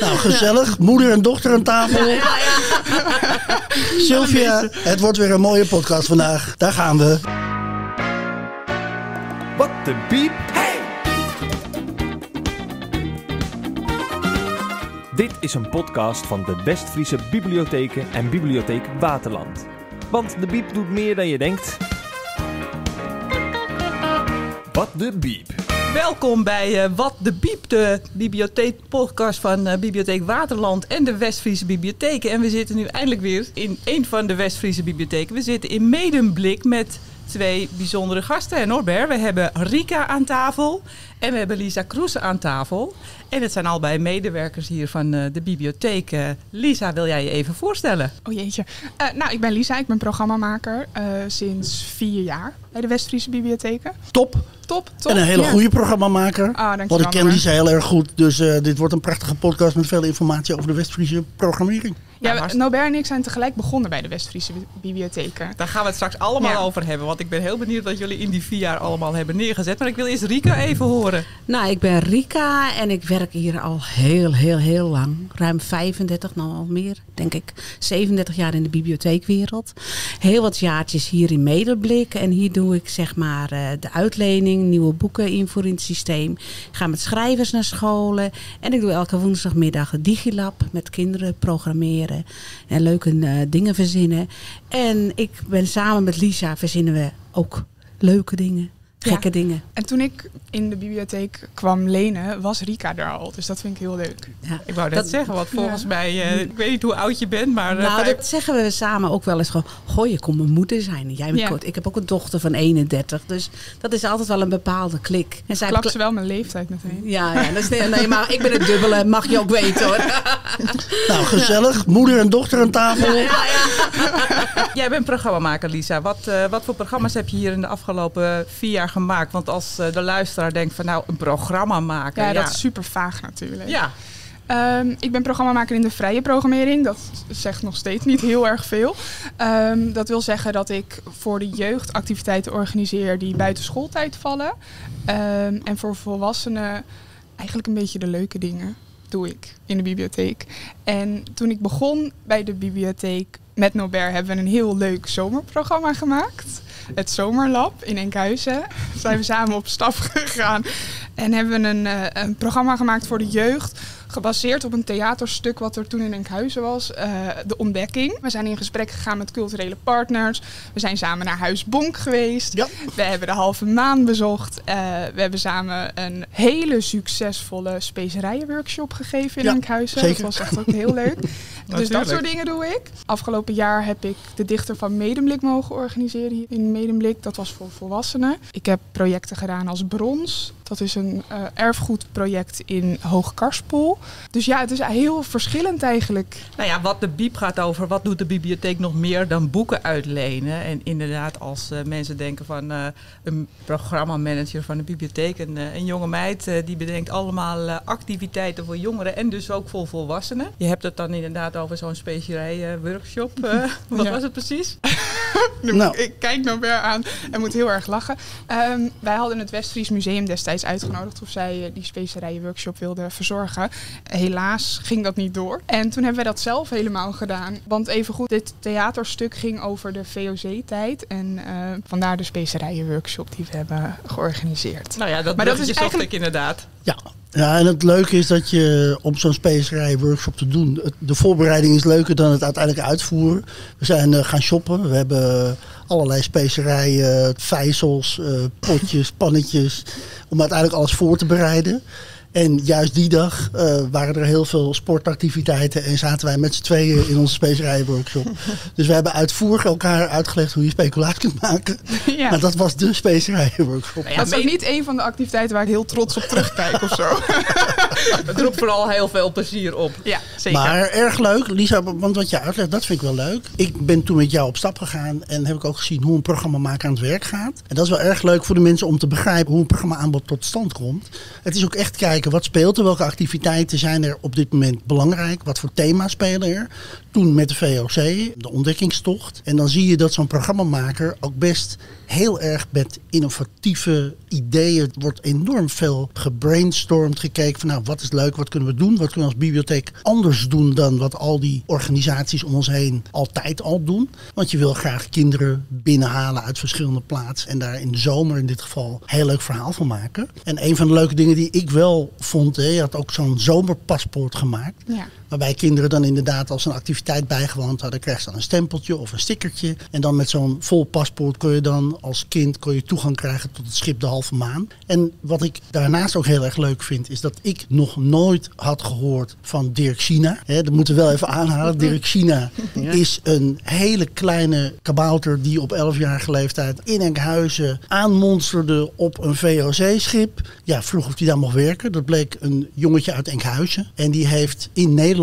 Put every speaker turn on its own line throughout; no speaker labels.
Nou, gezellig. Moeder en dochter aan tafel. Sylvia, het wordt weer een mooie podcast vandaag. Daar gaan we.
Wat de biep. Dit is een podcast van de Westfriese Bibliotheken en Bibliotheek Waterland. Want de biep doet meer dan je denkt. Wat de biep.
Welkom bij eh, Wat de Biep, de bibliotheekpodcast van eh, Bibliotheek Waterland en de Westfriese Bibliotheken. En we zitten nu eindelijk weer in een van de Westfriese bibliotheken. We zitten in Medemblik met twee bijzondere gasten. En Norbert, we hebben Rika aan tafel en we hebben Lisa Kroes aan tafel. En het zijn allebei medewerkers hier van eh, de bibliotheek. Eh, Lisa, wil jij je even voorstellen?
Oh jeetje. Eh, nou, ik ben Lisa, ik ben programmamaker eh, sinds vier jaar bij de Westfriese Bibliotheken.
Top.
Top, top.
En een hele
Ja.
goede programmamaker.
Ah, dankjewel,
Want ik ken. Lisa heel erg goed. Dus eh, dit wordt een prachtige podcast met veel informatie over de West-Friese programmering.
Ja,
Ja,
Nobert en ik zijn tegelijk begonnen bij de Westfriese Bi- Bibliotheken.
Daar gaan we het straks allemaal
Ja.
over hebben. Want ik ben heel benieuwd wat jullie in die vier jaar allemaal hebben neergezet. Maar ik wil eerst Rika even horen.
Nou, ik ben Rika en ik werk hier al heel, heel, heel lang. Ruim 35, nou al meer, denk ik. 37 jaar in de bibliotheekwereld. Heel wat jaartjes hier in Medeblik. En hier doe ik zeg maar eh, de uitlening, nieuwe boeken invoeren in het systeem. Ik ga met schrijvers naar scholen. En ik doe elke woensdagmiddag het Digilab met kinderen programmeren. En leuke eh, dingen verzinnen. En ik ben samen met Lisa verzinnen we ook leuke dingen.
Ja.
Gekke dingen.
En toen ik in de bibliotheek kwam lenen, was Rika er al. Dus dat vind ik heel leuk.
Ja.
Ik wou
Dat-
zeggen, want volgens
Ja.
mij, eh, ik weet niet hoe oud je bent, maar... eh,
Nou,
vijf-
dat zeggen we samen ook wel eens gewoon. Goh, je kon mijn moeder zijn. En Jij bent
Ja.
kort. Ik heb ook een dochter van 31. Dus dat is altijd wel een bepaalde klik. En zij
Klap ze wel mijn leeftijd meteen.
Ja, ja dat is, nee, nee, maar ik ben het dubbele. Mag je ook weten hoor.
Nou, gezellig. Moeder en dochter aan tafel.
Jij bent programmamaker, Lisa. Wat, eh, wat voor programma's heb je hier in de afgelopen vier jaar gemaakt? Want als eh, de luisteraar denkt van nou, een programma maken.
Ja, dat is super vaag natuurlijk.
Ja,
Ehm, ik ben programmamaker in de vrije programmering. Dat zegt nog steeds niet heel erg veel. Ehm, dat wil zeggen dat ik voor de jeugd activiteiten organiseer die buiten schooltijd vallen. Ehm, en voor volwassenen eigenlijk een beetje de leuke dingen doe ik in de bibliotheek. En toen ik begon bij de bibliotheek met Nobert hebben we een heel leuk zomerprogramma gemaakt. Het Zomerlab in Enkhuizen. Zijn we samen op stap gegaan en hebben we een, eh, een programma gemaakt voor de jeugd. Gebaseerd op een theaterstuk wat er toen in Enkhuizen was. eh, de Ontdekking. We zijn in gesprek gegaan met culturele partners. We zijn samen naar Huis Bonk geweest.
Ja.
We hebben de halve maan bezocht. Eh, we hebben samen een hele succesvolle specerijenworkshop gegeven in
Ja,
Enkhuizen.
zeker.
Dat was echt ook heel leuk. dus dat soort dingen doe ik. Afgelopen jaar heb ik de dichter van Medemblik mogen organiseren hier in Medemblik. Dat was voor volwassenen. Ik heb projecten gedaan als Brons. Dat is een eh, erfgoedproject in Hoogkarspel. Dus ja, het is heel verschillend eigenlijk.
nou ja, wat de biep gaat over, wat doet de bibliotheek nog meer dan boeken uitlenen? En inderdaad, als eh, mensen denken van eh, een programmamanager van de bibliotheek, een, een jonge meid, eh, die bedenkt allemaal eh, activiteiten voor jongeren en dus ook voor volwassenen. Je hebt het dan inderdaad over zo'n specerij-workshop. eh, wat
Ja.
was het precies?
Nou.
Ik kijk Norbert aan en moet heel erg lachen. Ehm, wij hadden het Westfries Museum destijds uitgenodigd of zij eh, die specerijenworkshop wilden verzorgen. Helaas ging dat niet door. En toen hebben wij dat zelf helemaal gedaan. Want evengoed, dit theaterstuk ging over de VOC-tijd. En eh, vandaar de specerijenworkshop die we hebben georganiseerd.
Nou ja, dat,
Maar dat is
zocht
eigenlijk-
ik inderdaad.
Ja. Ja, en het leuke is dat je om zo'n specerij-workshop te doen... de voorbereiding is leuker dan het uiteindelijk uitvoeren. We zijn eh, gaan shoppen. We hebben allerlei specerijen, vijzels, eh, potjes, pannetjes... om uiteindelijk alles voor te bereiden. En juist die dag eh, waren er heel veel sportactiviteiten... en zaten wij met z'n tweeën in onze specerijenworkshop. dus we hebben uitvoerig elkaar uitgelegd hoe je speculaas kunt maken.
Ja.
Maar dat was de specerijenworkshop.
Nou ja,
dat is ook niet een van de activiteiten waar ik heel trots op terugkijk of zo.
Het roept vooral heel veel plezier op.
Ja,
Maar erg leuk, Lisa, want wat je uitlegt, dat vind ik wel leuk. Ik ben toen met jou op stap gegaan en heb ik ook gezien hoe een programma maken aan het werk gaat. En dat is wel erg leuk voor de mensen om te begrijpen hoe een programma aanbod tot stand komt. Het is ook echt kijken wat speelt er, welke activiteiten zijn er op dit moment belangrijk, wat voor thema's spelen er. Toen met de VOC, de ontdekkingstocht. En dan zie je dat zo'n programmamaker ook best heel erg met innovatieve ideeën. Er wordt enorm veel gebrainstormd, gekeken van nou, wat is leuk, wat kunnen we doen? Wat kunnen we als bibliotheek anders doen dan wat al die organisaties om ons heen altijd al doen? Want je wil graag kinderen binnenhalen uit verschillende plaatsen en daar in de zomer in dit geval een heel leuk verhaal van maken. En een van de leuke dingen die ik wel vond, hè, je had ook zo'n zomerpaspoort gemaakt.
Ja.
Waarbij kinderen dan inderdaad als een activiteit bijgewoond hadden, krijgen ze dan een stempeltje of een stickertje. En dan met zo'n vol paspoort kun je dan als kind kon je toegang krijgen tot het schip de halve maan. En wat ik daarnaast ook heel erg leuk vind, is dat ik nog nooit had gehoord van Dirk China. Hè, dat moeten we wel even aanhalen. Dirk China is een hele kleine kabouter die op 11-jarige leeftijd in Enkhuizen aanmonsterde op een VOC-schip. Ja, vroeg of hij daar mocht werken. Dat bleek een jongetje uit Enkhuizen. En die heeft in Nederland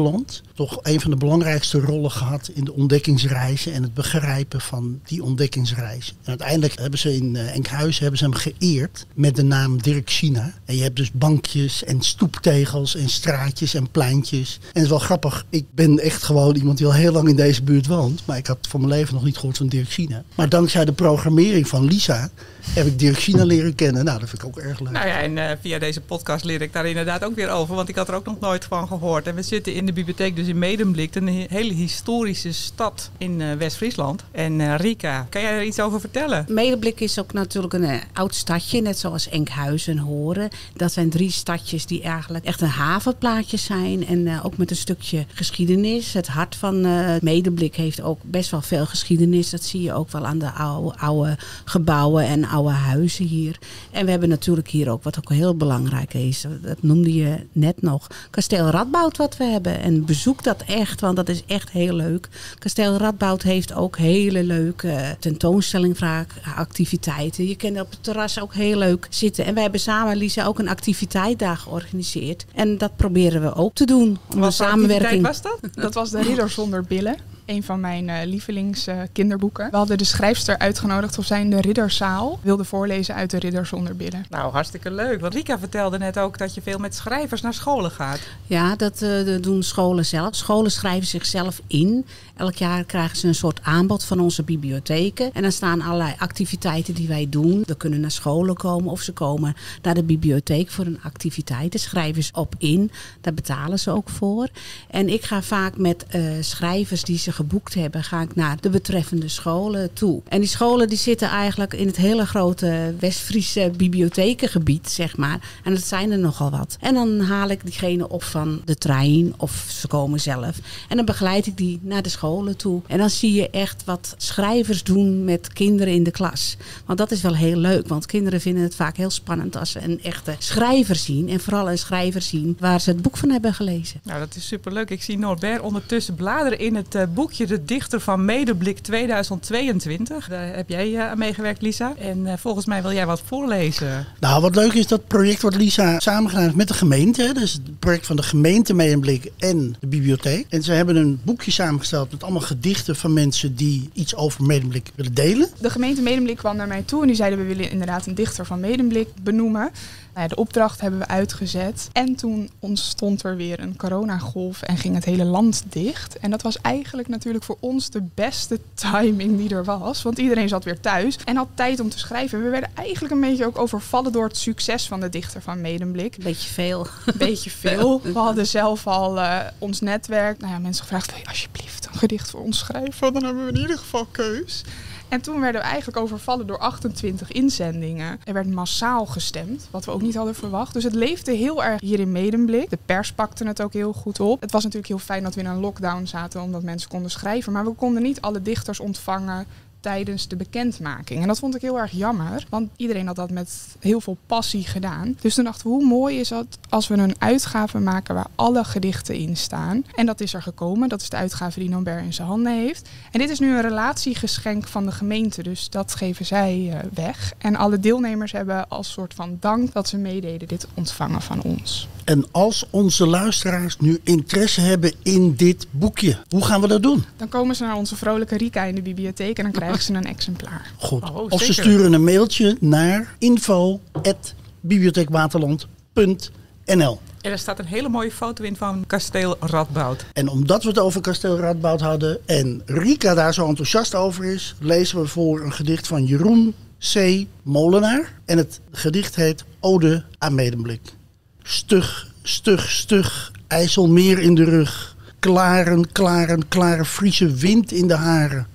toch een van de belangrijkste rollen gehad in de ontdekkingsreizen en het begrijpen van die ontdekkingsreizen. En uiteindelijk hebben ze in eh, Enkhuizen hebben ze hem geëerd met de naam Dirk China. En je hebt dus bankjes en stoeptegels en straatjes en pleintjes. En het is wel grappig, ik ben echt gewoon iemand die al heel lang in deze buurt woont, maar ik had voor mijn leven nog niet gehoord van Dirk China. Maar dankzij de programmering van Lisa heb ik Dirk China leren kennen. Nou, dat vind ik ook erg leuk.
Nou ja, en eh, via deze podcast leer ik daar inderdaad ook weer over. Want ik had er ook nog nooit van gehoord. En we zitten in de bibliotheek dus in Medemblik. Een he- hele historische stad in eh, West-Friesland. En eh, Rika, kan jij er iets over vertellen?
Medeblik is ook natuurlijk een eh, oud stadje, net zoals Enkhuizen en Horen. Dat zijn drie stadjes die eigenlijk echt een havenplaatje zijn. En eh, ook met een stukje geschiedenis. Het hart van eh Medeblik heeft ook best wel veel geschiedenis. Dat zie je ook wel aan de oude, oude gebouwen en oude huizen hier. En we hebben natuurlijk hier ook, wat ook heel belangrijk is, dat noemde je net nog, Kasteel Radboud wat we hebben. En bezoek dat echt, want dat is echt heel leuk. Kasteel Radboud heeft ook hele leuke tentoonstelling vaak, activiteiten. Je kan op het terras ook heel leuk zitten. En wij hebben samen, Lisa, ook een activiteit daar georganiseerd. En dat proberen we ook te doen. Om
Wat
samenwerking.
activiteit was dat?
Dat was de Ridder zonder billen. Een van mijn eh, lievelings eh, kinderboeken. We hadden de schrijfster uitgenodigd of zij in de Ridderzaal wilde voorlezen uit de Ridder zonder billen.
Nou, hartstikke leuk. Want Rika vertelde net ook dat je veel met schrijvers naar scholen gaat.
Ja, dat eh, doen scholen zelf. Scholen schrijven zichzelf in. Elk jaar krijgen ze een soort aanbod van onze bibliotheken. En dan staan allerlei activiteiten die wij doen. We kunnen naar scholen komen of ze komen naar de bibliotheek voor een activiteit. Daar schrijven ze op in. Daar betalen ze ook voor. En ik ga vaak met eh, schrijvers die ze geboekt hebben, ga ik naar de betreffende scholen toe. En die scholen die zitten eigenlijk in het hele grote West-Friese bibliothekengebied, zeg maar. En dat zijn er nogal wat. En dan haal ik diegene op van de trein of ze komen zelf. En dan begeleid ik die naar de scholen toe. En dan zie je echt wat schrijvers doen met kinderen in de klas. Want dat is wel heel leuk, want kinderen vinden het vaak heel spannend als ze een echte schrijver zien. En vooral een schrijver zien waar ze het boek van hebben gelezen.
Nou, dat is superleuk. Ik zie Norbert ondertussen bladeren in het eh, boekje De Dichter van Medeblik 2022. Daar heb jij eh, aan meegewerkt, Lisa. En eh, volgens mij wil jij wat voorlezen.
Nou, wat leuk is dat project wat Lisa samen gedaan heeft met de gemeente. hè. Dus het project van de gemeente Medemblik en de bibliotheek. En ze hebben een boekje samengesteld met allemaal gedichten van mensen die iets over Medemblik willen delen.
De gemeente Medemblik kwam naar mij toe en die zeiden we willen inderdaad een dichter van Medemblik benoemen. Nou ja, de opdracht hebben we uitgezet. En toen ontstond er weer een coronagolf en ging het hele land dicht. En dat was eigenlijk natuurlijk voor ons de beste timing die er was. Want iedereen zat weer thuis en had tijd om te schrijven. We werden eigenlijk een beetje ook overvallen door het succes van de dichter van Medemblik.
Beetje veel.
Beetje veel. We hadden zelf al eh, ons netwerk. Nou ja, mensen gevraagd, wil je alsjeblieft een gedicht voor ons schrijven? Dan hebben we in ieder geval keus. En toen werden we eigenlijk overvallen door 28 inzendingen. Er werd massaal gestemd, wat we ook niet hadden verwacht. Dus het leefde heel erg hier in Medemblik. De pers pakte het ook heel goed op. Het was natuurlijk heel fijn dat we in een lockdown zaten, omdat mensen konden schrijven. Maar we konden niet alle dichters ontvangen tijdens de bekendmaking. En dat vond ik heel erg jammer, want iedereen had dat met heel veel passie gedaan. Dus toen dachten we, hoe mooi is het als we een uitgave maken waar alle gedichten in staan. En dat is er gekomen. Dat is de uitgave die Norbert in zijn handen heeft. En dit is nu een relatiegeschenk van de gemeente, dus dat geven zij eh, weg. En alle deelnemers hebben als soort van dank dat ze meededen dit ontvangen van ons.
En als onze luisteraars nu interesse hebben in dit boekje, hoe gaan we dat doen?
Dan komen ze naar onze vrolijke Rika in de bibliotheek en dan krijgen ze een exemplaar.
Goed.
Oh,
of ze sturen een mailtje naar info.bibliotheekwaterland.nl
En er staat een hele mooie foto in van kasteel Radboud.
En omdat we het over kasteel Radboud hadden en Rika daar zo enthousiast over is, lezen we voor een gedicht van Jeroen C. Molenaar. En het gedicht heet Ode aan Medemblik. Stug stug, stug, IJsselmeer in de rug. Klaren, klaren, klare Friese wind in de haren.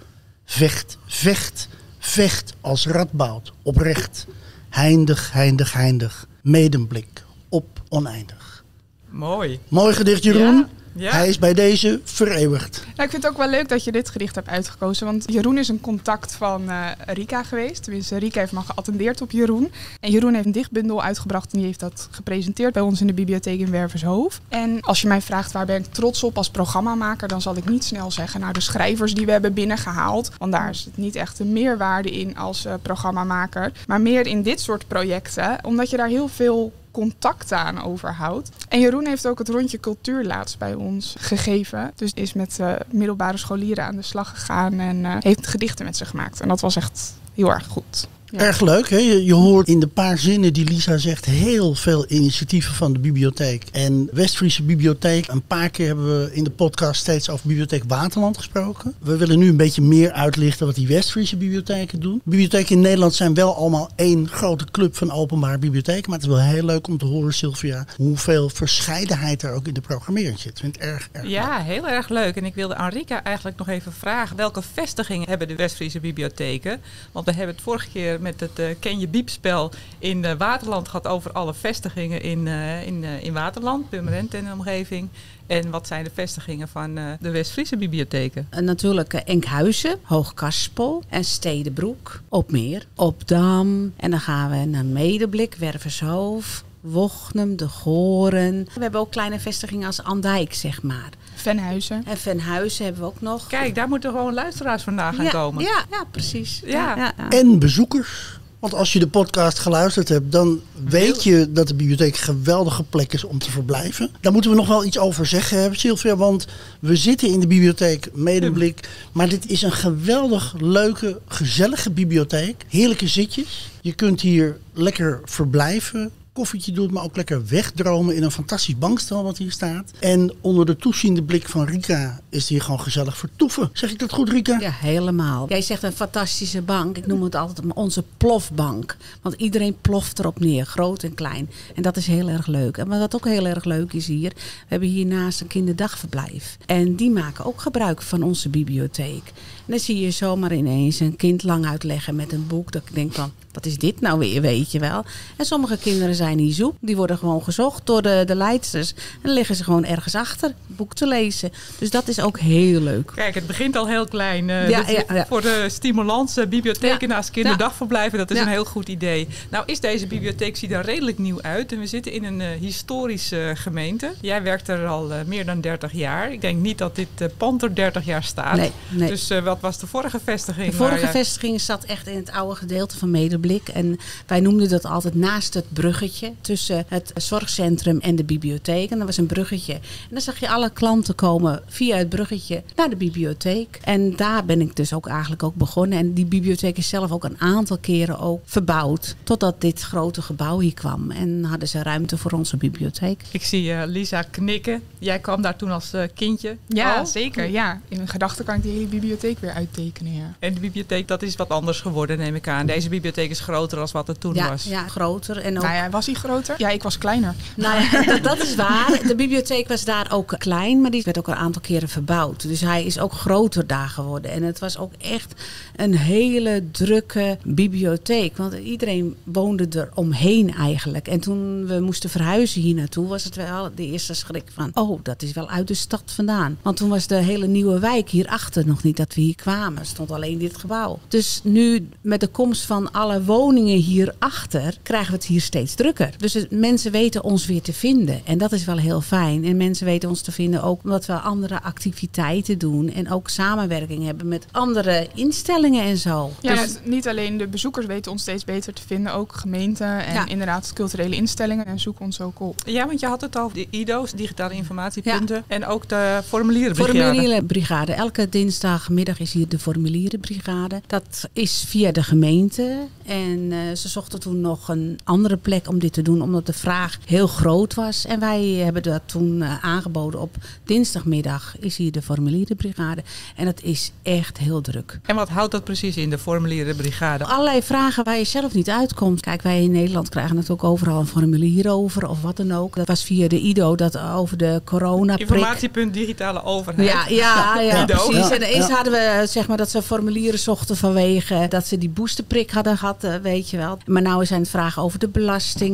Vecht, vecht, vecht als radboud, oprecht. Heindig, heindig, heindig. Medemblik, op oneindig.
Mooi.
Mooi gedicht, Jeroen.
Ja, ja.
Hij is bij deze vereeuwigd.
Nou, ik vind het ook wel leuk dat je dit gedicht hebt uitgekozen. Want Jeroen is een contact van eh, Rika geweest. Tenminste, Rika heeft me geattendeerd op Jeroen. En Jeroen heeft een dichtbundel uitgebracht en die heeft dat gepresenteerd bij ons in de bibliotheek in Wervershoofd. En als je mij vraagt waar ben ik trots op als programmamaker, dan zal ik niet snel zeggen, nou de schrijvers die we hebben binnengehaald. Want daar is het niet echt een meerwaarde in als eh, programmamaker. Maar meer in dit soort projecten, omdat je daar heel veel contact aan overhoudt. En Jeroen heeft ook het rondje cultuur laatst bij ons gegeven. Dus is met eh, middelbare scholieren aan de slag gegaan en eh, heeft gedichten met ze gemaakt. En dat was echt heel erg goed. Ja.
Erg leuk, hè? Je, je hoort in de paar zinnen die Lisa zegt heel veel initiatieven van de bibliotheek. En Westfriese Bibliotheek, een paar keer hebben we in de podcast steeds over Bibliotheek Waterland gesproken. We willen nu een beetje meer uitlichten wat die Westfriese bibliotheken doen. Bibliotheken in Nederland zijn wel allemaal één grote club van openbare bibliotheken. Maar het is wel heel leuk om te horen, Sylvia, hoeveel verscheidenheid er ook in de programmering zit. Ik vind het erg, erg leuk.
Ja, heel erg leuk. En ik wilde Anrika eigenlijk nog even vragen. Welke vestigingen hebben de Westfriese bibliotheken? Want we hebben het vorige keer met het eh, Ken je Biepspel in eh, Waterland gehad over alle vestigingen in, eh, in, eh, in Waterland, Purmerend en de omgeving. En wat zijn de vestigingen van eh, de West-Friese bibliotheken?
En natuurlijk eh, Enkhuizen, Hoogkaspel en Stedenbroek. Op Meer, op Dam. En dan gaan we naar Medeblik, Wervershoofd, Wochnum, De Goren. We hebben ook kleine vestigingen als Andijk, zeg maar.
Venhuizen.
En Venhuizen hebben we ook nog.
Kijk, daar moeten gewoon luisteraars vandaan gaan
ja,
komen.
Ja, ja, precies.
Ja.
ja, ja.
En bezoekers. Want als je de podcast geluisterd hebt, dan weet je dat de bibliotheek een geweldige plek is om te verblijven. Daar moeten we nog wel iets over zeggen, Sylvia. Want we zitten in de bibliotheek Medeblik. Maar dit is een geweldig leuke, gezellige bibliotheek. Heerlijke zitjes. Je kunt hier lekker verblijven. Koffietje doen, maar ook lekker wegdromen in een fantastisch bankstel wat hier staat. En onder de toeziende blik van Rika is hier gewoon gezellig vertoeven. Zeg ik dat goed, Rika?
Ja, helemaal. Jij zegt een fantastische bank. Ik noem het altijd onze plofbank. Want iedereen ploft erop neer, groot en klein. En dat is heel erg leuk. En wat ook heel erg leuk is hier, we hebben hiernaast een kinderdagverblijf. En die maken ook gebruik van onze bibliotheek. En dan zie je zomaar ineens een kind lang uitleggen met een boek. Dat ik denk van, wat is dit nou weer, weet je wel. En sommige kinderen zijn niet zoek. Die worden gewoon gezocht door de, de leidsters. En dan liggen ze gewoon ergens achter, het boek te lezen. Dus dat is ook heel leuk.
Kijk, het begint al heel klein. Eh,
Ja, ja, ja.
Voor de stimulans, bibliotheken naast kinderdagverblijven, dat is een heel goed idee. Nou is deze bibliotheek ziet er redelijk nieuw uit. En we zitten in een eh, historische eh, gemeente. Jij werkt er al meer dan 30 jaar. Ik denk niet dat dit pand er 30 jaar staat.
Nee, nee.
Dus wat was de vorige vestiging?
De vorige vestiging zat echt in het oude gedeelte van Medeblik. En wij noemden dat altijd naast het bruggetje tussen het zorgcentrum en de bibliotheek. En dat was een bruggetje. En dan zag je alle klanten komen via het bruggetje naar de bibliotheek. En daar ben ik dus ook eigenlijk ook begonnen. En die bibliotheek is zelf ook een aantal keren ook verbouwd. Totdat dit grote gebouw hier kwam. En hadden ze ruimte voor onze bibliotheek.
Ik zie eh, Lisa knikken. Jij kwam daar toen als eh, kindje.
Ja,
al.
zeker. Ja. In mijn gedachten kan ik die hele bibliotheek weer uittekenen. Ja.
En de bibliotheek, dat is wat anders geworden, neem ik aan. Deze bibliotheek is groter dan wat het toen
Ja,
was.
ja, groter. En ook
Nou ja, was hij groter? Ja, ik was kleiner.
Nou ja, dat, dat is waar. De bibliotheek was daar ook klein, maar die werd ook een aantal keren verbouwd. Dus hij is ook groter daar geworden. En het was ook echt een hele drukke bibliotheek. Want iedereen woonde er omheen eigenlijk. En toen we moesten verhuizen hier naartoe, was het wel de eerste schrik van... oh, dat is wel uit de stad vandaan. Want toen was de hele nieuwe wijk hierachter nog niet dat we hier kwamen. Er stond alleen dit gebouw. Dus nu met de komst van alle woningen hierachter krijgen we het hier steeds drukker. Dus het- mensen weten ons weer te vinden. En dat is wel heel fijn. En mensen weten ons te vinden ook omdat we andere activiteiten doen. En ook samenwerking hebben met andere instellingen en zo.
Ja,
Dus-
niet alleen de bezoekers weten ons steeds beter te vinden, ook gemeenten en
Ja.
inderdaad culturele instellingen en zoeken ons ook op.
Ja, want je had het over de IDO's, digitale informatiepunten. En ook de formulieren.
Formulierenbrigade. Elke dinsdagmiddag is hier de formulierenbrigade. Dat is via de gemeente. En eh, ze zochten toen nog een andere plek om dit te doen, omdat de vraag heel groot was. En wij hebben dat toen eh, aangeboden op dinsdagmiddag is hier de formulierenbrigade. En dat is echt heel druk.
En wat houdt dat precies in, de formulierenbrigade?
Allerlei vragen waar je zelf niet uitkomt. Kijk, wij in Nederland krijgen natuurlijk overal een formulier over of wat dan ook. Dat was via de IDO, dat over de corona
Informatiepunt digitale overheid.
Ja, ja, ja, precies.
Ja,
en eens
ja.
hadden we zeg maar dat ze formulieren zochten vanwege dat ze die boosterprik hadden gehad, eh, weet je wel. Maar nu zijn het vragen over de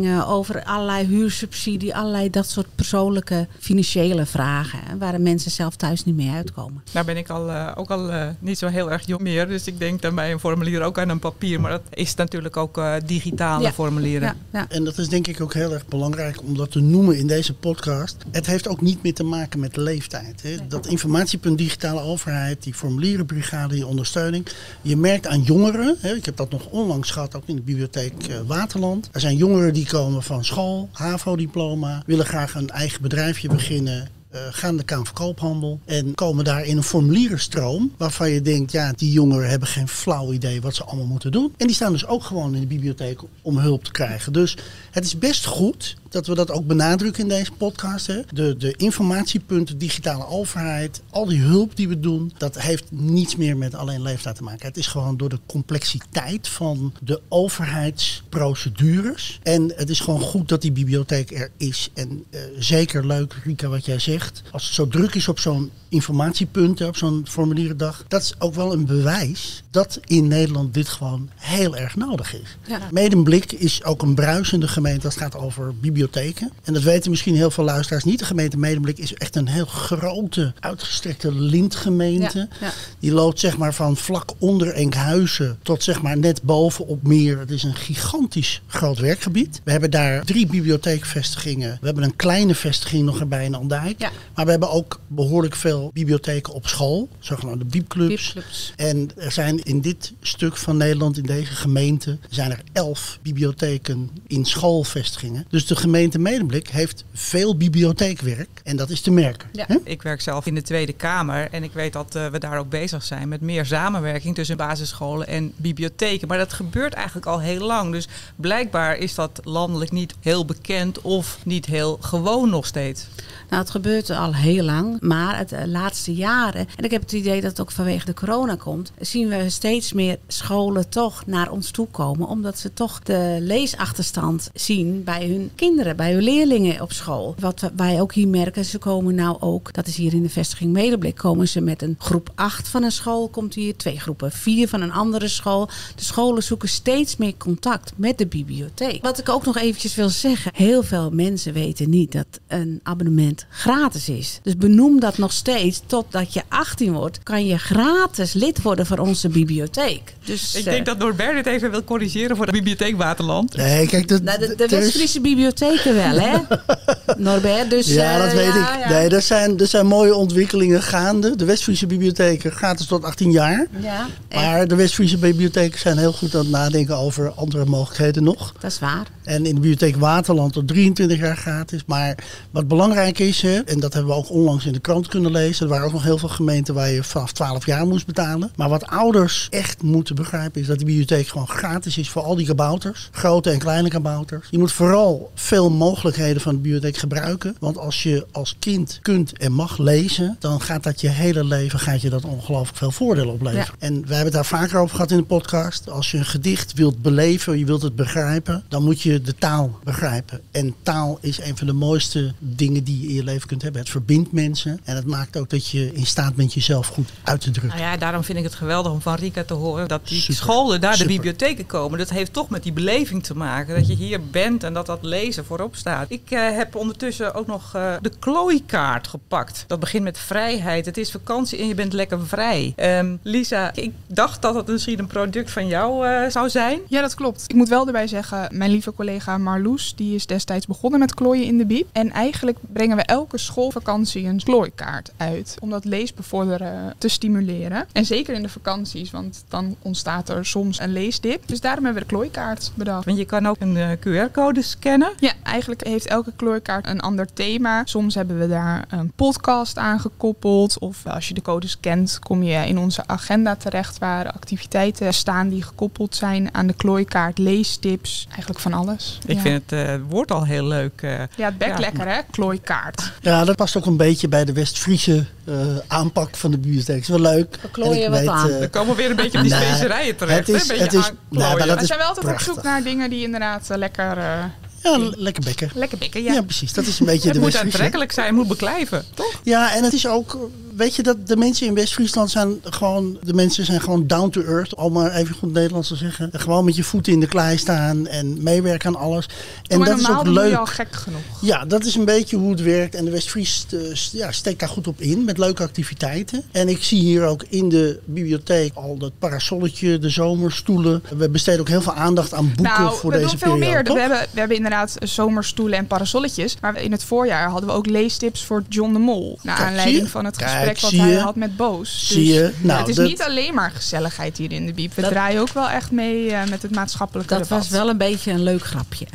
over allerlei huursubsidie, allerlei dat soort persoonlijke financiële vragen. hè, Waar de mensen zelf thuis niet mee uitkomen.
Nou ben ik al, eh, ook al eh, niet zo heel erg jong meer, dus ik denk dan bij een formulier ook aan een papier. Maar dat is natuurlijk ook eh, digitale
Ja.
formulieren.
Ja, ja.
En dat is denk ik ook heel erg belangrijk om dat te noemen in deze podcast. Het heeft ook niet meer te maken met leeftijd. Hè. Dat informatiepunt digitale overheid, die formulierenbrigade, die ondersteuning. Je merkt aan jongeren, hè, ik heb dat nog onlangs gehad, ook in de bibliotheek Waterland. Er zijn jongeren die komen van school, HAVO-diploma, willen graag een eigen bedrijfje beginnen. Eh, gaan de Kamer van Koophandel en komen daar in een formulierenstroom waarvan je denkt, ja, die jongeren hebben geen flauw idee wat ze allemaal moeten doen. En die staan dus ook gewoon in de bibliotheek om hulp te krijgen. Dus het is best goed dat we dat ook benadrukken in deze podcast. Hè. De, de informatiepunten, digitale overheid, al die hulp die we doen, dat heeft niets meer met alleen leeftijd te maken. Het is gewoon door de complexiteit van de overheidsprocedures. En het is gewoon goed dat die bibliotheek er is. En eh, zeker leuk, Rika, wat jij zegt. Als het zo druk is op zo'n informatiepunt, op zo'n formulierendag, dat is ook wel een bewijs dat in Nederland dit gewoon heel erg nodig is.
Ja.
Medemblik is ook een bruisende gemeente als het gaat over bibliotheken. En dat weten misschien heel veel luisteraars niet. De gemeente Medemblik is echt een heel grote, uitgestrekte lintgemeente.
Ja, ja.
Die loopt zeg maar van vlak onder Enkhuizen tot zeg maar net boven op Meer. Het is een gigantisch groot werkgebied. We hebben daar drie bibliotheekvestigingen. We hebben een kleine vestiging nog erbij in Andijk.
Ja.
Maar we hebben ook behoorlijk veel bibliotheken op school. Zogenaamde biepclubs.
Biepclubs.
En er zijn in dit stuk van Nederland, in deze gemeente, zijn er elf bibliotheken in schoolvestigingen. Dus de gemeente Medemblik heeft veel bibliotheekwerk. En dat is te merken.
Ja.
Ik werk zelf in de Tweede Kamer en ik weet dat eh, we daar ook bezig zijn met meer samenwerking tussen basisscholen en bibliotheken. Maar dat gebeurt eigenlijk al heel lang. Dus blijkbaar is dat landelijk niet heel bekend of niet heel gewoon nog steeds.
Nou, het gebeurt al heel lang, maar het eh, laatste jaren, en ik heb het idee dat het ook vanwege de corona komt, zien we steeds meer scholen toch naar ons toe komen, omdat ze toch de leesachterstand zien bij hun kinderen, bij hun leerlingen op school. Wat wij ook hier merken, ze komen nou ook, dat is hier in de vestiging Medeblik, komen ze met een groep 8 van een school, komt hier twee groepen 4 van een andere school. De scholen zoeken steeds meer contact met de bibliotheek. Wat ik ook nog eventjes wil zeggen, heel veel mensen weten niet dat een abonnement gratis is. Dus benoem dat nog steeds, totdat je 18 wordt, kan je gratis lid worden van onze bibliotheek. Dus,
Ik
eh,
denk dat Norbert dit even wil corrigeren voor de Bibliotheek Waterland.
Nee, kijk,
nou, de, de West-Friese bibliotheken wel, hè? Norbert, dus...
Ja,
eh,
dat weet
ja,
ik.
ja.
Nee, er zijn, er zijn mooie ontwikkelingen gaande. De West-Friese bibliotheken gratis tot 18 jaar.
Ja, echt,
Maar de West-Friese bibliotheken zijn heel goed aan het nadenken over andere mogelijkheden nog.
dat is waar.
En in de bibliotheek Waterland tot 23 jaar gratis. Maar wat belangrijk is, en dat hebben we ook onlangs in de krant kunnen lezen. Er waren ook nog heel veel gemeenten waar je vanaf 12 jaar moest betalen. Maar wat ouders echt moeten begrijpen is dat de bibliotheek gewoon gratis is voor al die kabouters. Grote en kleine kabouters. Je moet vooral veel mogelijkheden van de bibliotheek gebruiken. Want als je als kind kunt en mag lezen, dan gaat dat je hele leven gaat je dat ongelooflijk veel voordelen opleveren. En wij hebben het daar vaker over gehad in de podcast. Als je een gedicht wilt beleven, je wilt het begrijpen, dan moet je de taal begrijpen. En taal is een van de mooiste dingen die je in je leven kunt hebben. Het verbindt mensen en het maakt ook dat je in staat bent jezelf goed uit te drukken.
Nou ja, daarom vind ik het geweldig om van Rika te horen dat die
Super.
scholen naar de bibliotheken komen. Dat heeft toch met die beleving te maken. Dat je hier bent en dat dat lezen voorop staat. Ik eh, heb ondertussen ook nog eh, de klooikaart gepakt. Dat begint met vrijheid. Het is vakantie en je bent lekker vrij. Ehm, Lisa, ik dacht dat het misschien een product van jou eh, zou zijn.
Ja, dat klopt. Ik moet wel erbij zeggen, mijn lieve collega Marloes, die is destijds begonnen met klooien in de biep. En eigenlijk brengen we elke schoolvakantie een klooikaart uit. Om dat leesbevorderen te stimuleren. En zeker in de vakanties, want dan ontstaat er soms een leesdip. Dus daarom hebben we de klooikaart bedacht.
Want je kan ook een eh, QR-code scannen.
Ja, eigenlijk heeft elke kleurkaart een ander thema. Soms hebben we daar een podcast aan gekoppeld. Of als je de codes kent, kom je in onze agenda terecht waar activiteiten staan die gekoppeld zijn aan de klooikaart, leestips. Eigenlijk van alles. Alles.
Ik
ja.
vind het eh, woord al heel leuk. eh.
Ja, het bek
Ja.
lekker hè, klooikaart.
Ja, dat past ook een beetje bij de West-Friese eh, aanpak van de bibliotheek. is wel leuk.
We klooien wat
weet,
aan.
eh,
we komen weer een beetje op die
Nee,
specerijen terecht.
het is-
hè? Een beetje
het is- nee, maar dat is
zijn wel altijd op zoek naar dingen die inderdaad lekker, eh,
ja, lekker bekken.
lekker bikken.
Ja.
Ja.
precies. Dat is een beetje
het
de
moet
West-Friese.
aantrekkelijk zijn, moet beklijven, toch?
Ja, en het is ook, weet je, dat de mensen in West-Friesland zijn gewoon, de mensen zijn gewoon down to earth, om maar even goed Nederlands te zeggen. Gewoon met je voeten in de klei staan en meewerken aan alles. En
maar
dat is ook leuk.
al gek genoeg.
Ja, dat is een beetje hoe het werkt. En de West-Fries eh, ja, steekt daar goed op in met leuke activiteiten. En ik zie hier ook in de bibliotheek al dat parasolletje, de zomerstoelen. We besteden ook heel veel aandacht aan boeken
nou,
voor
we
deze
doen veel
periode.
meer.
toch?
We hebben, we hebben inderdaad zomerstoelen en parasolletjes. Maar in het voorjaar hadden we ook leestips voor John de Mol. Naar
Kijk,
aanleiding
je?
van het
Kijk,
gesprek wat
zie
hij
je?
had met Boos.
Zie je? Nou,
het is
dat-
niet alleen maar gezelligheid hier in de Biep. We
Dat-
draaien ook wel echt mee eh, met het maatschappelijke
Dat
debat.
was wel een beetje een leuk grapje.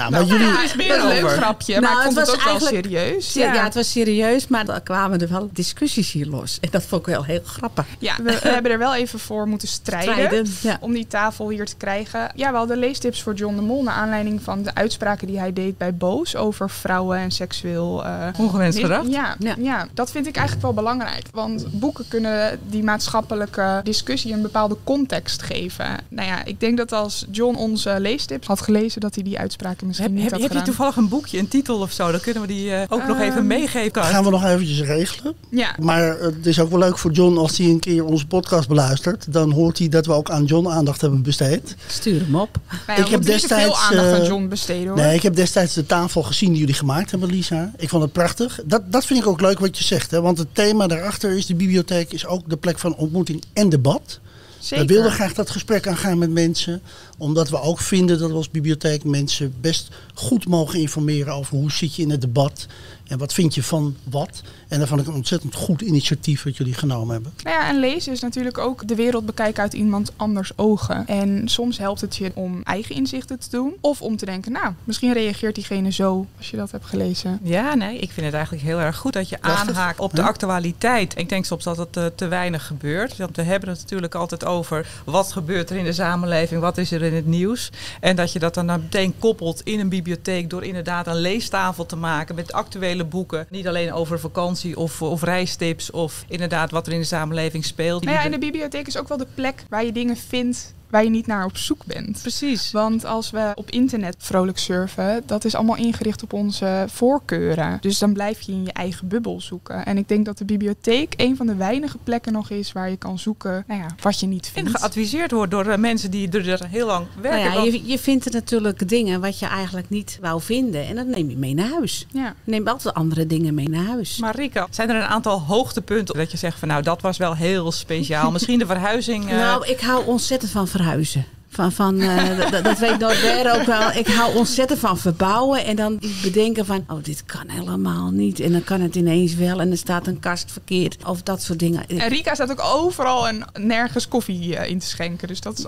Nou, maar
Nou,
jullie,
ja,
is meer
een leuk grapje,
Nou,
maar ik
het
vond het,
was
ook wel
eigenlijk-
serieus.
Ja. het was serieus, maar er kwamen er wel discussies hier los. En dat vond ik wel heel grappig.
Ja, we, we hebben er wel even voor moeten strijden.
Strijden, ja.
Om die tafel hier te krijgen. Ja, we hadden leestips voor John de Mol. Naar aanleiding van de uitspraken die hij deed bij Boos. Over vrouwen en seksueel... eh,
Ongewenst gedrag.
Ja, ja.
Ja.
dat vind ik eigenlijk wel belangrijk. Want boeken kunnen die maatschappelijke discussie een bepaalde context geven. Nou ja, ik denk dat als John onze leestips had gelezen... dat hij die uitspraken misschien
Heb,
niet
heb,
had
heb je toevallig een boekje, een titel of zo? Dan kunnen we die eh, ook nog
Ehm,
even meegeven.
gaan we nog eventjes regelen.
Ja,
Maar het is ook wel leuk voor John als hij een keer onze podcast beluistert. Dan hoort hij dat we ook aan John aandacht hebben besteed.
Stuur hem op.
Ik heb
te veel
destijds,
aandacht aan
eh,
John besteden hoor.
Nee, ik heb destijds de tafel gezien die jullie gemaakt hebben, Lisa. Ik vond het prachtig. Dat, dat vind ik ook leuk wat je zegt. Hè? Want het thema daarachter is, de bibliotheek is ook de plek van ontmoeting en debat.
Zeker.
We wilden graag dat gesprek aangaan met mensen. Omdat we ook vinden dat we als bibliotheek mensen best goed mogen informeren over hoe zit je in het debat. En wat vind je van wat. En ik een ontzettend goed initiatief wat jullie genomen hebben.
Nou ja, en lezen is natuurlijk ook de wereld bekijken uit iemand anders ogen. En soms helpt het je om eigen inzichten te doen. Of om te denken, nou, misschien reageert diegene zo als je dat hebt gelezen.
Ja, nee, ik vind het eigenlijk heel erg goed dat je
Prachtig.
aanhaakt op de actualiteit. Ik denk soms dat het eh, te weinig gebeurt. Want we hebben het natuurlijk altijd over wat gebeurt er in de samenleving, wat is er in het nieuws. En dat je dat dan meteen koppelt in een bibliotheek door inderdaad een leestafel te maken met actuele boeken. Niet alleen over vakantie of, of reistips of inderdaad wat er in de samenleving speelt.
Nou ja, en de bibliotheek is ook wel de plek waar je dingen vindt waar je niet naar op zoek bent.
Precies.
Want als we op internet vrolijk surfen, dat is allemaal ingericht op onze voorkeuren. Dus dan blijf je in je eigen bubbel zoeken. En ik denk dat de bibliotheek een van de weinige plekken nog is waar je kan zoeken nou ja, wat je niet
En
vindt.
geadviseerd wordt door eh, mensen die er heel lang
Nou
werken.
ja,
Want-
je, je vindt er natuurlijk dingen wat je eigenlijk niet wou vinden. En dat neem je mee naar huis.
Ja.
Je neemt altijd andere dingen mee naar huis.
Marika, zijn er een aantal hoogtepunten dat je zegt van nou dat was wel heel speciaal. Misschien de verhuizing. eh,
Nou, ik hou ontzettend van verhuizen. Van, van, eh, dat, dat weet Norbert ook wel. Ik hou ontzettend van verbouwen. En dan bedenken van, oh, dit kan helemaal niet. En dan kan het ineens wel. En er staat een kast verkeerd. Of dat soort dingen.
En Rika staat ook overal en nergens koffie eh, in te schenken. Dus dat is,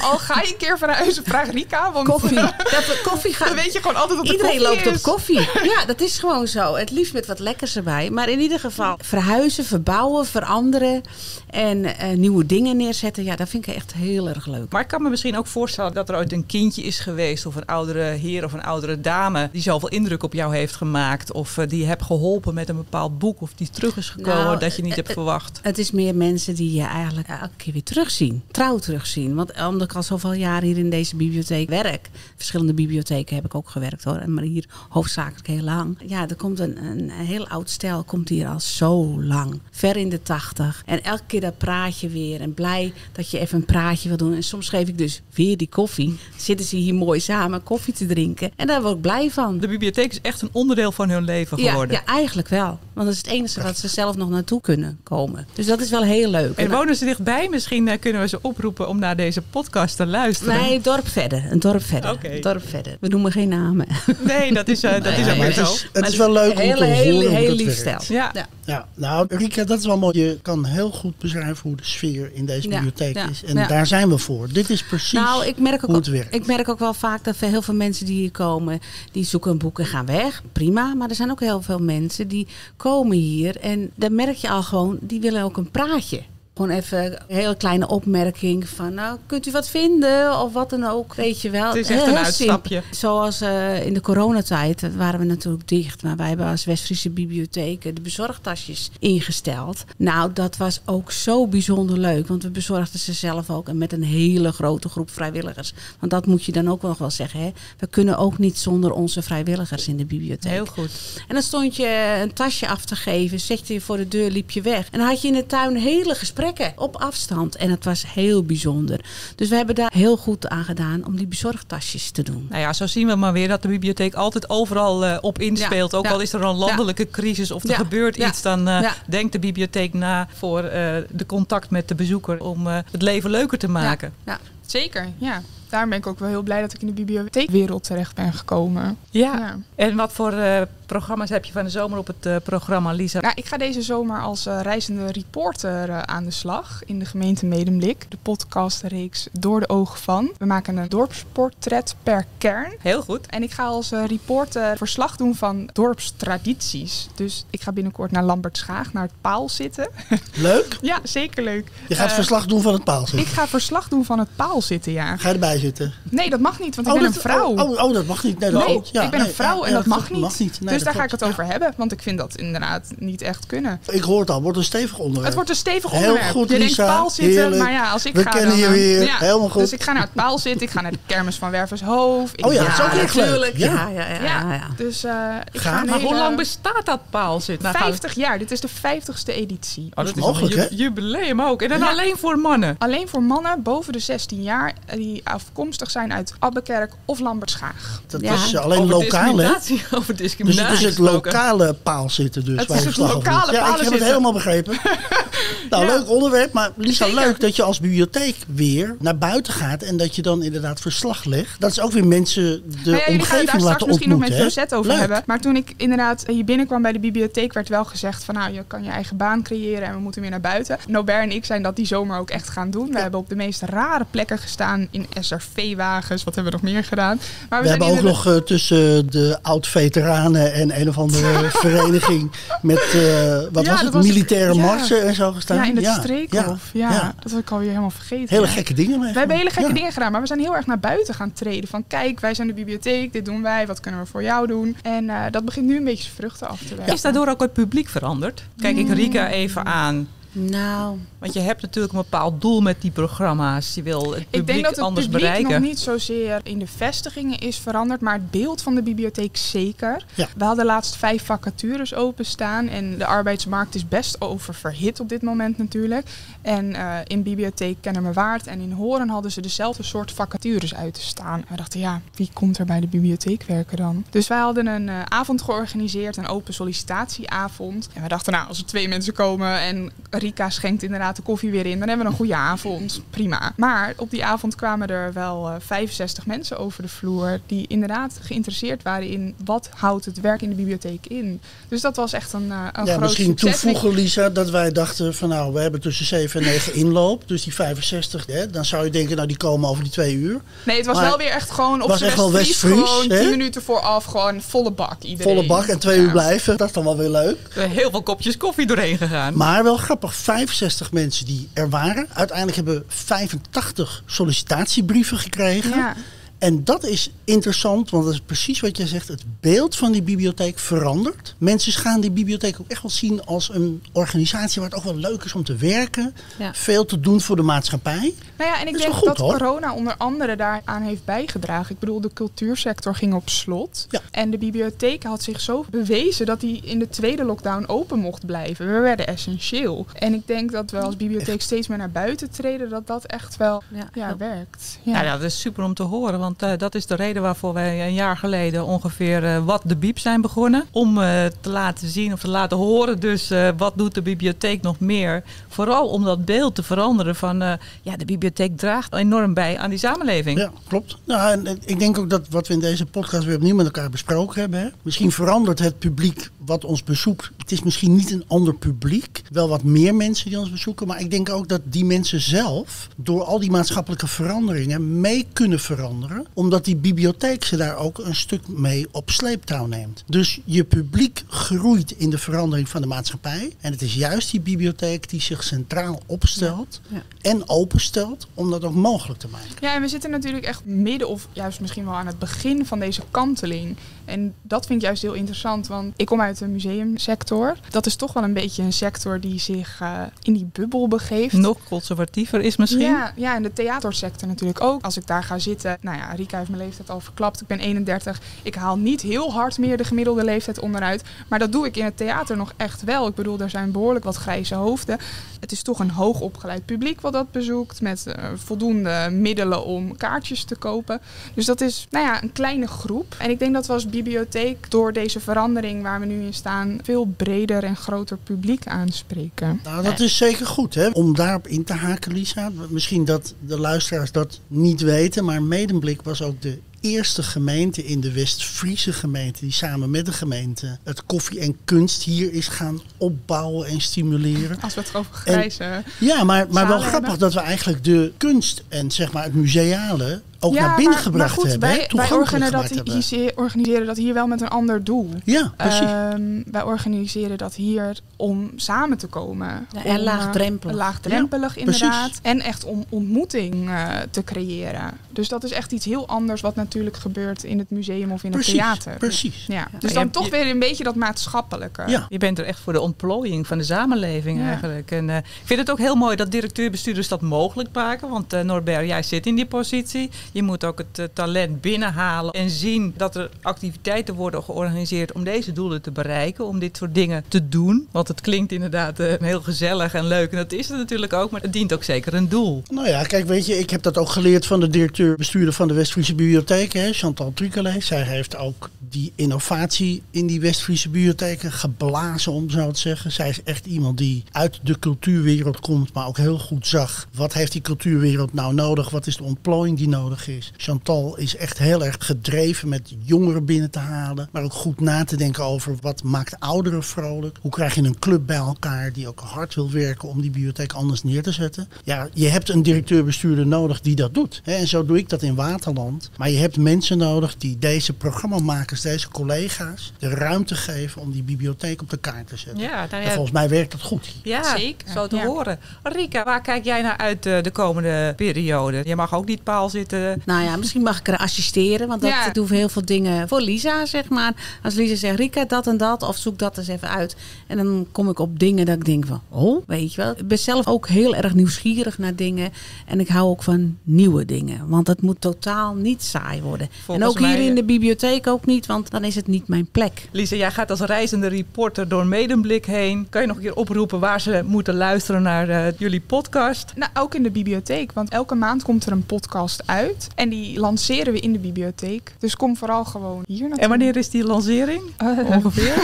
al ga je een keer verhuizen, vraag Rika. Want
Koffie. Dat, koffie gaat...
dan weet je gewoon altijd dat er
Iedereen
koffie
loopt op koffie. Ja, dat is gewoon zo. Het liefst met wat lekkers erbij. Maar in ieder geval verhuizen, verbouwen, veranderen. En eh, nieuwe dingen neerzetten. Ja, dat vind ik echt heel erg leuk.
Maar ik kan me misschien ook voorstellen dat er ooit een kindje is geweest, of een oudere heer of een oudere dame, die zoveel indruk op jou heeft gemaakt, of eh, die je hebt geholpen met een bepaald boek, of die terug is gekomen
Nou,
dat je niet
eh,
hebt
eh,
verwacht.
Het is meer mensen die je eigenlijk elke keer weer terugzien. Trouw terugzien. Want omdat ik al zoveel jaar hier in deze bibliotheek werk. Verschillende bibliotheken heb ik ook gewerkt hoor. Maar hier hoofdzakelijk heel lang. Ja, er komt een, een heel oud stel. Komt hier al zo lang. Ver in de tachtig. En elke keer dat praat je weer. En blij dat je even een praatje wil doen. En soms geef ik dus weer die koffie. Zitten ze hier mooi samen koffie te drinken. En daar word ik blij van.
De bibliotheek is echt een onderdeel van hun leven
Ja,
geworden.
ja, eigenlijk wel. Want dat is het enige wat ze zelf nog naartoe kunnen komen. Dus dat is wel heel leuk.
En wonen ze dichtbij? Misschien eh, kunnen we ze oproepen om naar deze podcast te luisteren.
Nee, een dorp verder. Een dorp verder.
Oké.
Een dorp verder. We noemen geen namen.
Nee, dat is, eh, dat is ook
maar
weer
het
zo.
is, het is wel leuk om te
heel,
horen hoe
heel lief stel.
Ja.
Ja.
Ja, nou Rika, dat is wel mooi. Je kan heel goed beschrijven hoe de sfeer in deze
Ja,
bibliotheek
ja,
is. En
ja.
daar zijn we voor. Dit is precies
Nou, ik merk,
hoe
ook,
het werkt.
ik merk ook wel vaak dat heel veel mensen die hier komen, die zoeken een boek en gaan weg. Prima. Maar er zijn ook heel veel mensen die komen hier. En dan merk je al gewoon, die willen ook een praatje. Gewoon even een hele kleine opmerking van, nou, kunt u wat vinden of wat dan ook, weet je wel.
Het is echt
Heel-
een
heel
uitstapje.
simpel. Zoals eh, in de coronatijd waren we natuurlijk dicht, maar wij hebben als West-Friese Bibliotheek de bezorgtasjes ingesteld. Nou, dat was ook zo bijzonder leuk, want we bezorgden ze zelf ook en met een hele grote groep vrijwilligers. Want dat moet je dan ook nog wel zeggen, hè. We kunnen ook niet zonder onze vrijwilligers in de bibliotheek.
Heel goed.
En dan stond je een tasje af te geven, zette je voor de deur, liep je weg. En dan had je in de tuin hele gesprekken op afstand. En het was heel bijzonder. Dus we hebben daar heel goed aan gedaan om die bezorgtasjes te doen.
Nou ja, zo zien we maar weer dat de bibliotheek altijd overal eh, op inspeelt.
Ja,
Ook
ja.
al is er een landelijke crisis of er gebeurt iets, dan
ja.
denkt de bibliotheek na voor eh, de contact met de bezoeker om het leven leuker te maken.
Ja.
Zeker, ja. Daarom ben ik ook wel heel blij dat ik in de bibliotheekwereld terecht ben gekomen.
Ja.
Ja.
En wat voor eh, programma's heb je van de zomer op het eh, programma, Lisa?
Nou, ik ga deze zomer als eh, reizende reporter aan de slag in de gemeente Medemblik. De podcastreeks Door de Ogen van. We maken een dorpsportret per kern.
Heel goed.
En ik ga als eh, reporter verslag doen van dorpstradities. Dus ik ga binnenkort naar Lambertschaag, naar het paal zitten.
Leuk.
ja, zeker leuk.
Je gaat verslag doen van het paal
Ik
zitten.
ga verslag doen van het paal zitten, ja.
Ga je erbij zitten?
Nee, dat mag niet, want ik
Oh,
ben
dat-
een vrouw.
Oh, oh, oh, dat mag niet. Nee, dat
Nee.
Ja,
ik ben een vrouw
ja,
en
ja,
dat mag niet.
Mag niet. Nee,
dus daar ga ik het over hebben, want ik vind dat inderdaad niet echt kunnen.
Ik hoor het al, wordt een stevig onderwerp.
Het wordt een stevig
Heel
onderwerp.
goed,
je denkt
Lisa.
paal zitten,
Heerlijk.
maar ja, als ik
We
ga
kennen
dan...
je
eh,
weer.
ja,
Helemaal goed.
Dus ik ga naar het paal zitten, ik ga naar de kermis van Wervershoofd. Ik
Oh ja, dat is ook echt leuk. Ja.
Ja, ja.
Dus eh ik
Ga.
Maar hoe lang bestaat dat paal zit? Nou, gaan we-
50 jaar. Dit is de 50ste editie.
Oh, dat is
mogelijk,
een
hè?
ju- jubileum ook. En dan alleen voor mannen.
Alleen voor mannen boven de 16 jaar eh, die afkomstig zijn uit Abbekerk of Lambertschaag.
Dat
Ja.
is alleen
over
lokaal, hè?
discriminatie, Over
Dus
discriminatie
het is het lokale paal zitten dus.
Het
waar
is het lokale
Ja, ik heb het helemaal begrepen. nou,
Ja.
leuk onderwerp. Maar Lisa,
Zeker.
leuk dat je als bibliotheek weer naar buiten gaat. En dat je dan inderdaad verslag legt. Dat is ook weer mensen de
Nou ja,
omgeving
daar straks
laten
misschien nog met
ontmoeten.
Josette over
Leuk.
hebben. Maar toen ik inderdaad hier binnenkwam bij de bibliotheek, werd wel gezegd van nou, je kan je eigen baan creëren en we moeten weer naar buiten. Nobert en ik zijn dat die zomer ook echt gaan doen. We hebben op de meest rare plekken gestaan in SRV-wagens. Wat hebben we nog meer gedaan? Maar
We,
zijn
hebben ook nog eh, tussen de oud-veteranen en een of andere vereniging met, eh, wat
Ja,
was het,
was-
militaire
ja.
marsen en zo gestaan.
Ja, in het
ja,
streekhof. Ja,
ja.
dat heb ik alweer helemaal vergeten.
Hele gekke dingen.
We hebben hele gekke
Ja.
dingen gedaan, maar we zijn heel erg naar buiten gaan treden. Van kijk, wij zijn de bibliotheek, dit doen wij, wat kunnen we voor jou doen? En eh, dat begint nu een beetje zijn vruchten af te werken.
Is daardoor ook het publiek veranderd? Kijk ik Rika even aan.
Nou,
Want je hebt natuurlijk een bepaald doel met die programma's. Je wil het
Ik
publiek
denk dat het
anders
publiek
bereiken.
nog niet zozeer in de vestigingen is veranderd, maar het beeld van de bibliotheek zeker.
Ja.
We hadden laatst vijf vacatures openstaan en de arbeidsmarkt is best oververhit op dit moment natuurlijk. En eh, in bibliotheek Kennemerwaard en in Horen hadden ze dezelfde soort vacatures uit te staan. En we dachten, ja, wie komt er bij de bibliotheek werken dan? Dus wij hadden een eh, avond georganiseerd, een open sollicitatieavond. En we dachten, nou, als er twee mensen komen en Rika schenkt inderdaad de koffie weer in, dan hebben we een goede avond. Prima. Maar op die avond kwamen er wel eh, 65 mensen over de vloer die inderdaad geïnteresseerd waren in wat houdt het werk in de bibliotheek in. Dus dat was echt een, eh, een
Ja,
groot
misschien
succes.
Toevoegen, Lisa, dat wij dachten van nou, we hebben tussen 7 en 9 inloop. Dus die 65, hè, dan zou je denken, nou die komen over die twee uur.
Nee, het was
Maar
wel weer echt gewoon op
was echt wel
West-Fries,
West-Fries,
Gewoon
hè?
10 minuten vooraf, gewoon volle bak iedereen.
Volle bak en twee
Ja.
uur blijven. Dat is dan wel weer leuk.
Er zijn heel veel kopjes koffie doorheen gegaan.
Maar wel grappig, 65 mensen die er waren. Uiteindelijk hebben we 85 sollicitatiebrieven gekregen. En dat is interessant, want dat is precies wat jij zegt. Het beeld van die bibliotheek verandert. Mensen gaan die bibliotheek ook echt wel zien als een organisatie waar het ook wel leuk is om te werken.
Ja.
Veel te doen voor de maatschappij.
Nou ja, en ik
Dat
denk
goed,
dat
hoor.
corona onder andere daaraan heeft bijgedragen. Ik bedoel, de cultuursector ging op slot.
Ja.
En de bibliotheek had zich zo bewezen dat die in de tweede lockdown open mocht blijven. We werden essentieel. En ik denk dat we als bibliotheek steeds meer naar buiten treden, dat dat echt wel
ja,
ja, werkt.
Ja, dat is super om te horen. Want eh, dat is de reden waarvoor wij een jaar geleden ongeveer eh, Wat de Biep zijn begonnen. Om eh, te laten zien of te laten horen dus wat doet de bibliotheek nog meer. Vooral om dat beeld te veranderen van ja, de bibliotheek draagt enorm bij aan die samenleving.
Ja, klopt. Nou, en ik denk ook dat wat we in deze podcast weer opnieuw met elkaar besproken hebben. Misschien verandert het publiek wat ons bezoekt, het is misschien niet een ander publiek. Wel wat meer mensen die ons bezoeken. Maar ik denk ook dat die mensen zelf door al die maatschappelijke veranderingen mee kunnen veranderen. Omdat die bibliotheek ze daar ook een stuk mee op sleeptouw neemt. Dus je publiek groeit in de verandering van de maatschappij. En het is juist die bibliotheek die zich centraal opstelt
Ja.
en openstelt om dat ook mogelijk te maken.
Ja, en we zitten natuurlijk echt midden of juist misschien wel aan het begin van deze kanteling. En dat vind ik juist heel interessant, want ik kom uit de museumsector. Dat is toch wel een beetje een sector die zich eh, in die bubbel begeeft.
Nog conservatiever is misschien.
Ja, ja, en de theatersector natuurlijk ook. Als ik daar ga zitten, nou ja, Rika heeft mijn leeftijd al verklapt. Ik ben 31. Ik haal niet heel hard meer de gemiddelde leeftijd onderuit. Maar dat doe ik in het theater nog echt wel. Ik bedoel, er zijn behoorlijk wat grijze hoofden. Het is toch een hoogopgeleid publiek wat dat bezoekt. Met eh, voldoende middelen om kaartjes te kopen. Dus dat is, nou ja, een kleine groep. En ik denk dat we als bibliotheek door deze verandering waar we nu in staan... veel breder en groter publiek aanspreken.
Nou, dat is zeker goed hè? om daarop in te haken, Lisa. Misschien dat de luisteraars dat niet weten, maar Medemblik was ook de eerste gemeente in de West-Friese gemeente die samen met de gemeente het koffie en kunst hier is gaan opbouwen en stimuleren.
Als we het over grijze...
Ja, maar, maar wel grappig
hebben.
dat we eigenlijk de kunst en zeg maar het museale ook naar binnen
maar-
gebracht
maar goed,
hebben.
Wij, wij organiseren, dat
hebben.
hier, organiseren dat hier wel met een ander doel.
Ja, precies.
Ehm, wij organiseren dat hier om samen te komen.
Ja,
Om,
en
eh,
laagdrempelig.
laagdrempelig,
Ja,
inderdaad.
precies.
En echt om ontmoeting eh, te creëren. Dus dat is echt iets heel anders wat natuurlijk gebeurt in het museum of in
precies,
het theater.
precies.
Ja. Dus
Ja,
dan
je-
toch
je-
weer een beetje dat maatschappelijke.
Ja.
Je bent er echt voor de ontplooiing van de samenleving
Ja.
eigenlijk. En eh, ik vind het ook heel mooi dat directeur-bestuurders dat mogelijk maken. Want eh, Norbert, jij zit in die positie. Je moet ook het eh, talent binnenhalen en zien dat er activiteiten worden georganiseerd om deze doelen te bereiken. Om dit soort dingen te doen. Want het klinkt inderdaad eh, heel gezellig en leuk. En dat is het natuurlijk ook. Maar het dient ook zeker een doel.
Nou ja, kijk, weet je, ik heb dat ook geleerd van de directeur-bestuurder van de West-Friese Bibliotheek, hè, Chantal Tricole. Zij heeft ook die innovatie in die West-Friese bibliotheken geblazen, om zo te zeggen. Zij is echt iemand die uit de cultuurwereld komt, maar ook heel goed zag wat heeft die cultuurwereld nou nodig, wat is de ontplooiing die nodig is. Chantal is echt heel erg gedreven met jongeren binnen te halen, maar ook goed na te denken over wat maakt ouderen vrolijk. Hoe krijg je een club bij elkaar die ook hard wil werken om die bibliotheek anders neer te zetten. Ja, je hebt een directeur-bestuurder nodig die dat doet. Hè, En zo doe ik dat in Waterland. Maar je hebt mensen nodig die deze programmamakers, deze collega's, de ruimte geven om die bibliotheek op de kaart te zetten.
Ja, nou
En volgens mij werkt dat goed.
Ja,
Zeker,
zo te
ja.
horen. Rika, waar kijk jij naar uit eh, de komende periode? Je mag ook niet paal zitten.
Nou ja, misschien mag ik er assisteren, want dat
Ja.
ik doe heel veel dingen voor Lisa, zeg maar. Als Lisa zegt, Rika, dat en dat, of zoek dat eens even uit. En dan kom ik op dingen dat ik denk van, oh, weet je wel. Ik ben zelf ook heel erg nieuwsgierig naar dingen. En ik hou ook van nieuwe dingen, want het moet totaal niet saai worden.
Volgens
en ook hier in de bibliotheek ook niet, want dan is het niet mijn plek.
Lisa, jij gaat als reizende reporter door Medemblik heen. Kan je nog een keer oproepen waar ze moeten luisteren naar eh, jullie podcast?
Nou, ook in de bibliotheek. Want elke maand komt er een podcast uit. En die lanceren we in de bibliotheek. Dus kom vooral gewoon hier naartoe.
En wanneer is die lancering?
Eh,
Ongeveer?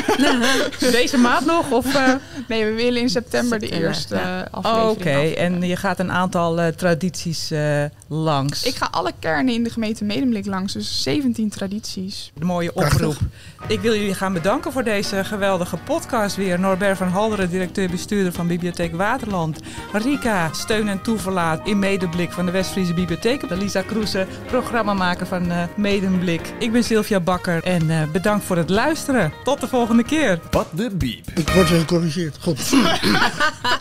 Deze maand nog? Of, eh?
nee, we willen in september, de eerste
ja.
aflevering
Oké,
afnemen.
en je gaat een aantal eh, tradities eh, langs.
Ik ga alle kernen in de gemeente Medemblik langs. Dus 17 tradities.
Een mooie
Prachtig.
oproep. Ik wil jullie gaan bedanken voor deze geweldige podcast weer. Norbert van Halderen, directeur-bestuurder van Bibliotheek Waterland. Rika, steun en toeverlaat in Medeblik van de West-Friese Bibliotheek. Lisa Kroese, programmamaker van eh Medemblik. Ik ben Sylvia Bakker en eh, bedankt voor het luisteren. Tot de volgende keer.
Wat de biep.
Ik word weer gecorrigeerd. Goed.